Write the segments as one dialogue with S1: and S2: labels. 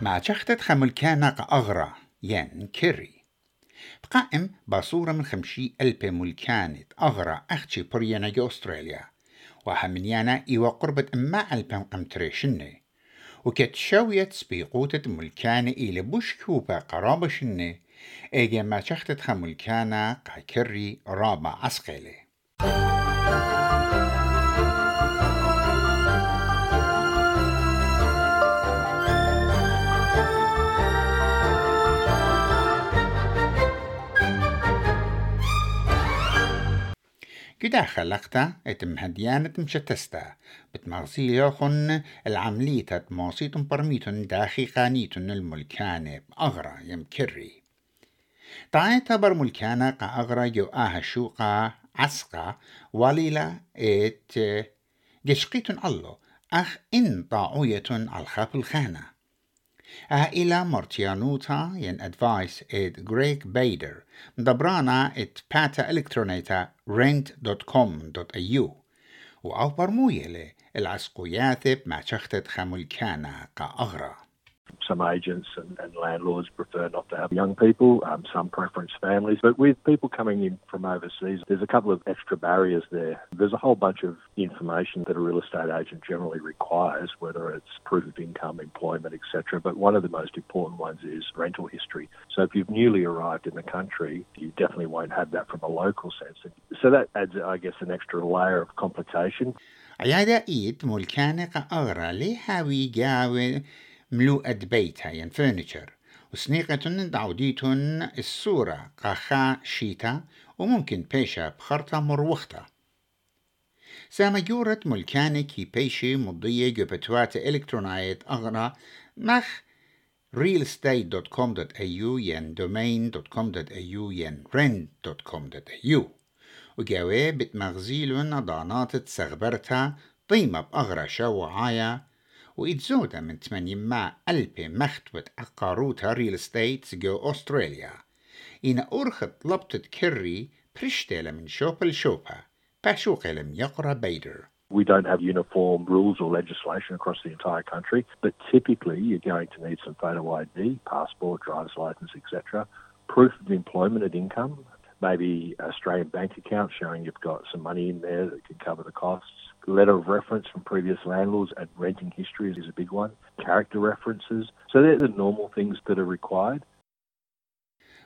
S1: ما شختت خملكانا أغرى ين كيري. بقائم باصورة من خمشي ألبي ملكانت أغرى أختي بريانا جو أستراليا وحمنيانا إيوا قربة أما ألبم قمتريشني وكت شاوية سبيقوتة ملكانة إلى بوش كوبا قرابة شني إيجا ما شختت خملكانا قاكري رابع عسقيلي كدا خلقتا اتم هديانة مشتستا بتمغسيليا خن العملية موسيتن برميتن داخي قانيتن الملكانة أغرى يمكري. تعيتا بر ملكانة قا أغرى جو آها شوقا عسقا وليلا ات جشقيتن الله. أخ إن طاعوية على الخانة. إلى مرتيانوتا ين أدفايس إد غريك بيدر مدبرانا إد باتا إلكترونيتا rent.com.au وأو برمويلة العسقوياثب ما شختت خمولكانا كأغرى
S2: Some agents and, and, landlords prefer not to have young people, um, some preference families. But with people coming in from overseas, there's a couple of extra barriers there. There's a whole bunch of information that a real estate agent generally requires, whether it's proof of income, employment, etc. But one of the most important ones is rental history. So if you've newly arrived in the country, you definitely won't have that from a local sense. So that adds, I guess, an extra layer of complication.
S1: عيادة إيد ملكانة أغرى لهاوي جاوي ملوءة بيتها ين فرنتشر وسنيقة دعوديتن الصورة قاخا شيتا وممكن بيشا بخرطة مروختا سامجورة ملكانة كي بيشي مضية جبتوات إلكترونايت أغرى مخ realestate.com.au ين domain.com.au ين rent.com.au وجاوي بتمغزيلون ضانات تسغبرتا طيمة بأغرى شوعايا وإتزودا من مع ألبي مختوت أقاروتا ريل ستيت جو أستراليا إن أرخت لبطة كري برشتيلا من شوبا لشوبا باشوقي لم يقرأ بيدر
S2: We don't have uniform rules or legislation across the entire country, but typically you're going to need some photo ID, passport, driver's license, etc., proof of employment and income, maybe Australian bank account showing you've got some money in there that can cover the costs. Letter of reference from previous landlords and renting history is a big one. Character references. So they're the normal things that are required.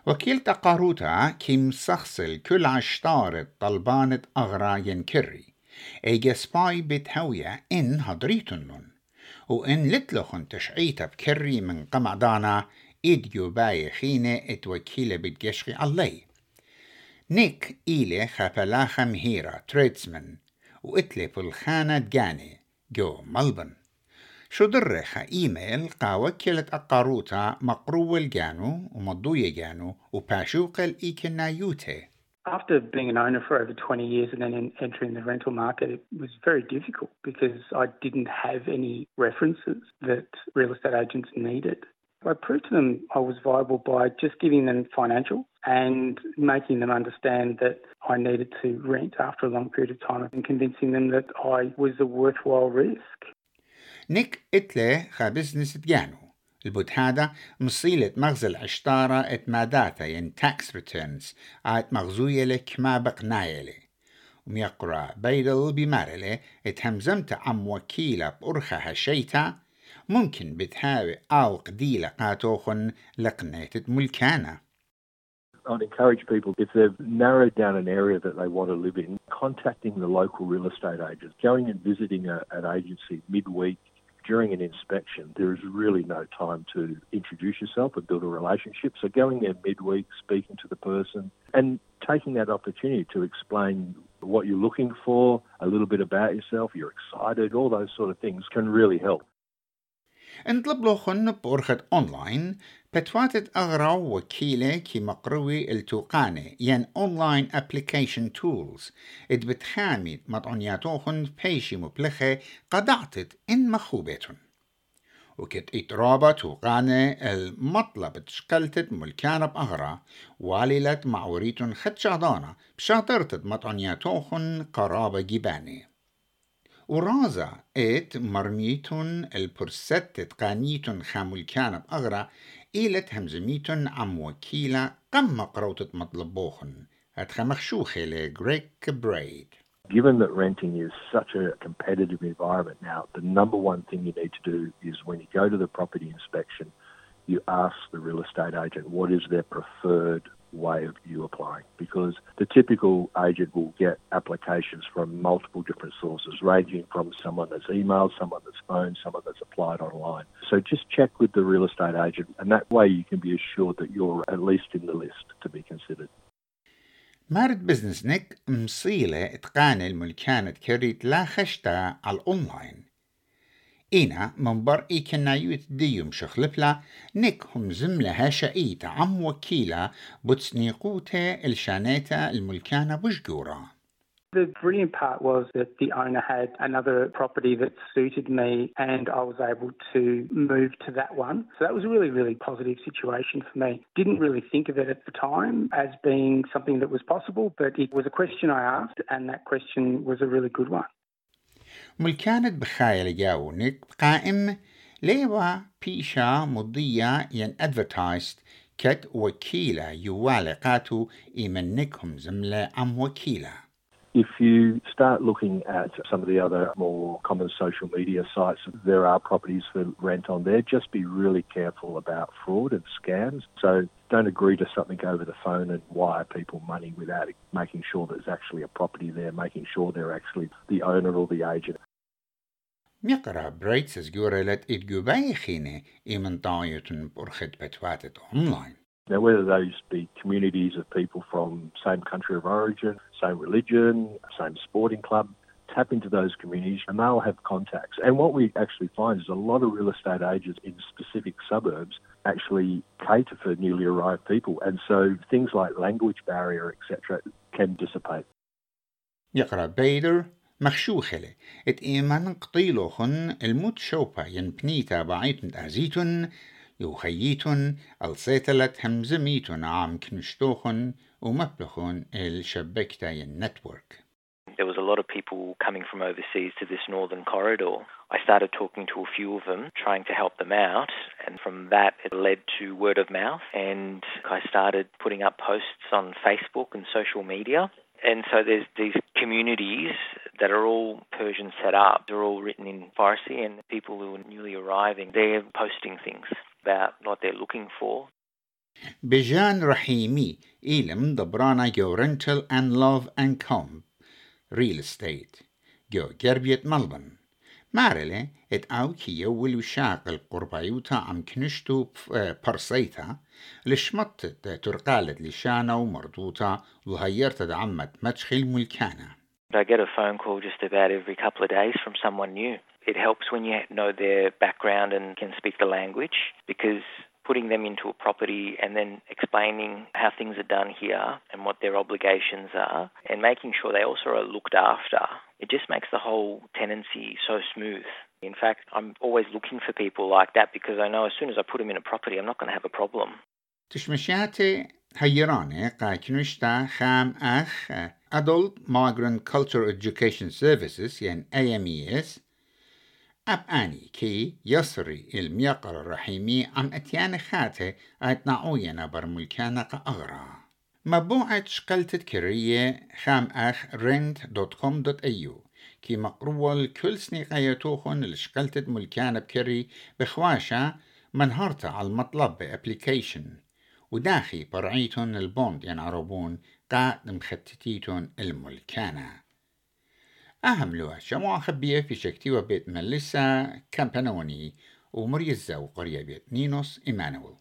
S1: وكيل تقاروتا كيم سخصل كل عشتار طلبانة أغرى ينكري إيجا سباي بتهوية إن هضريتنن وإن لتلخن تشعيتا بكري من قمعدانا إديو باي خينة اتوكيلة بتجشقي علي نيك إيلي خفلاخة مهيرة تريدسمن وقتلي في الخانة دجاني جو ملبن شو درخة إيميل قا وكلت أقاروتا مقروة الجانو ومضوية جانو وباشوق الإيكنا يوتي
S3: After being an owner for over 20 years and then entering the rental market, it was very difficult because I didn't have any references that real estate agents needed. I proved to them I was viable by just giving them financial and making them understand that I needed to rent after a long period of time and convincing them that I was a worthwhile risk.
S1: نيك إتلي خا بزنس تجانو البوت هذا مصيلة مغزل عشتارة ات ماداتا ين تاكس ريتيرنز آت مغزوية لك ما بقنايلي وميقرأ بيدل بمارلي ات همزمت عم وكيلة بأرخة هشيتا ممكن بتهاوي أو قديلة قاتوخن لقنيتة ملكانة
S2: I'd encourage people, if they've narrowed down an area that they want to live in, contacting the local real estate agents, going and visiting a, an agency midweek during an inspection. There is really no time to introduce yourself and build a relationship. So going there midweek, speaking to the person, and taking that opportunity to explain what you're looking for, a little bit about yourself, you're excited, all those sort of things can really help.
S1: انطلب له خن بورخة أونلاين بتواتت أغرى وكيلة كي مقروي التوقاني ين أونلاين أبليكيشن تولز. إد بتخامي مطعنياتوخن بيشي مبلخة قدعتت إن مخوبتن وكت إترابة توقانة المطلب تشكلتت ملكانة بأغرى واللت معوريتن خد شهدانة بشاطرتت مطعنياتوخن قرابة جباني ورازا ات مرميتون البرست قانيتون خامل كان أغرى إيلت همزميتون عم وكيلة قم قروتت مطلبوخن أتخمخشوخي لغريك بريد
S2: Given that renting is such a competitive environment now, the number one thing you need to do is when you go to the property inspection, you ask the real estate agent what is their preferred way of you applying because the typical agent will get applications from multiple different sources, ranging from someone that's emailed, someone that's phoned, someone that's applied online. So just check with the real estate agent, and that way you can be assured that you're at least in the list to be considered.
S1: مارد بزنس نك مصيلة اتقان الملكانة كريت لا خشتا على الأونلاين إينا من بر إي كنا يوت ديوم شخلفلا نك هم زملها شئيت عم وكيلة بتسنيقوته الشانيتا الملكانة بشجورة
S3: The brilliant part was that the owner had another property that suited me and I was able to move to that one. So that was a really, really positive situation for me. Didn't really think of it at the time as being something that was possible, but it was a question I asked and that question was a really good one.
S1: ملكانت بخايل جاونك قائم ليوا بيشا مضية ين ادفرتايست كت وكيلة يوالقاتو إيمنكم زملة أم وكيلة
S2: If you start looking at some of the other more common social media sites, there are properties for rent on there. Just be really careful about fraud and scams. So don't agree to something over the phone and wire people money without making sure there's actually a property there, making sure they're actually the owner or the agent.
S1: Мякара брейцес гюрелет ит гюбайхине иментаютен бурхет петватет online.
S2: Now, whether those be communities of people from same country of origin, same religion, same sporting club, tap into those communities and they'll have contacts. And what we actually find is a lot of real estate agents in specific suburbs actually cater for newly arrived people. And so things like language barrier, etc., can dissipate.
S1: يقرأ بيدر مخشوخلة ات إيمان قطيلوخن الموت شوبا ينبنيتا بعيتن أزيتن يوخيتن السيتلت همزميتن عام كنشتوخن ومبلخن الشبكتا النتورك
S4: there was a lot of people coming from overseas to this northern corridor. I started talking to a few of them, trying to help them out, and from that it led to word of mouth, and I started putting up posts on Facebook and social media. And so there's these communities that are all Persian set up. They're all written in Farsi, and people who are newly arriving, they're posting things about what they're looking for.
S1: Bijan Rahimi, Elam, your rental and Love and Comp. Real estate جو جربية ملبن مارلي ات أو كي يولو شاقل قربايوتا عم كنشتو برسيتا لشمت ترقالت لشانا ومردوتا وهيرت دعمت مدخل ملكانا
S4: I get a phone call just about every couple of days from someone new. It helps when you know their background and can speak the language because putting them into a property and then explaining how things are done here and what their obligations are and making sure they also are looked after, it just makes the whole tenancy so smooth. In fact, I'm always looking for people like that because I know as soon as I put them in a property, I'm not going to have a problem.
S1: تشمشاتي هيراني قاكنشتا خام أخ Adult Migrant Cultural Education Services يعني AMES أب أني كي يصري الميقر الرحيمي عم أتيان خاته أتنعوينا برملكانا أغرى مبوعة شقلت كرية خام أخ rent.com.au كي مقروة الكل سنيقايتوخن لشقلت ملكانا بكري بخواشة منهرتا على المطلب بأبليكيشن. وداخي برعيتون البوند ينعربون قاعد مختتيتون الملكانة. أهم شموع خبية في شكتي وبيت ملسا كامبانوني ومريزة وقرية بيت نينوس إيمانويل.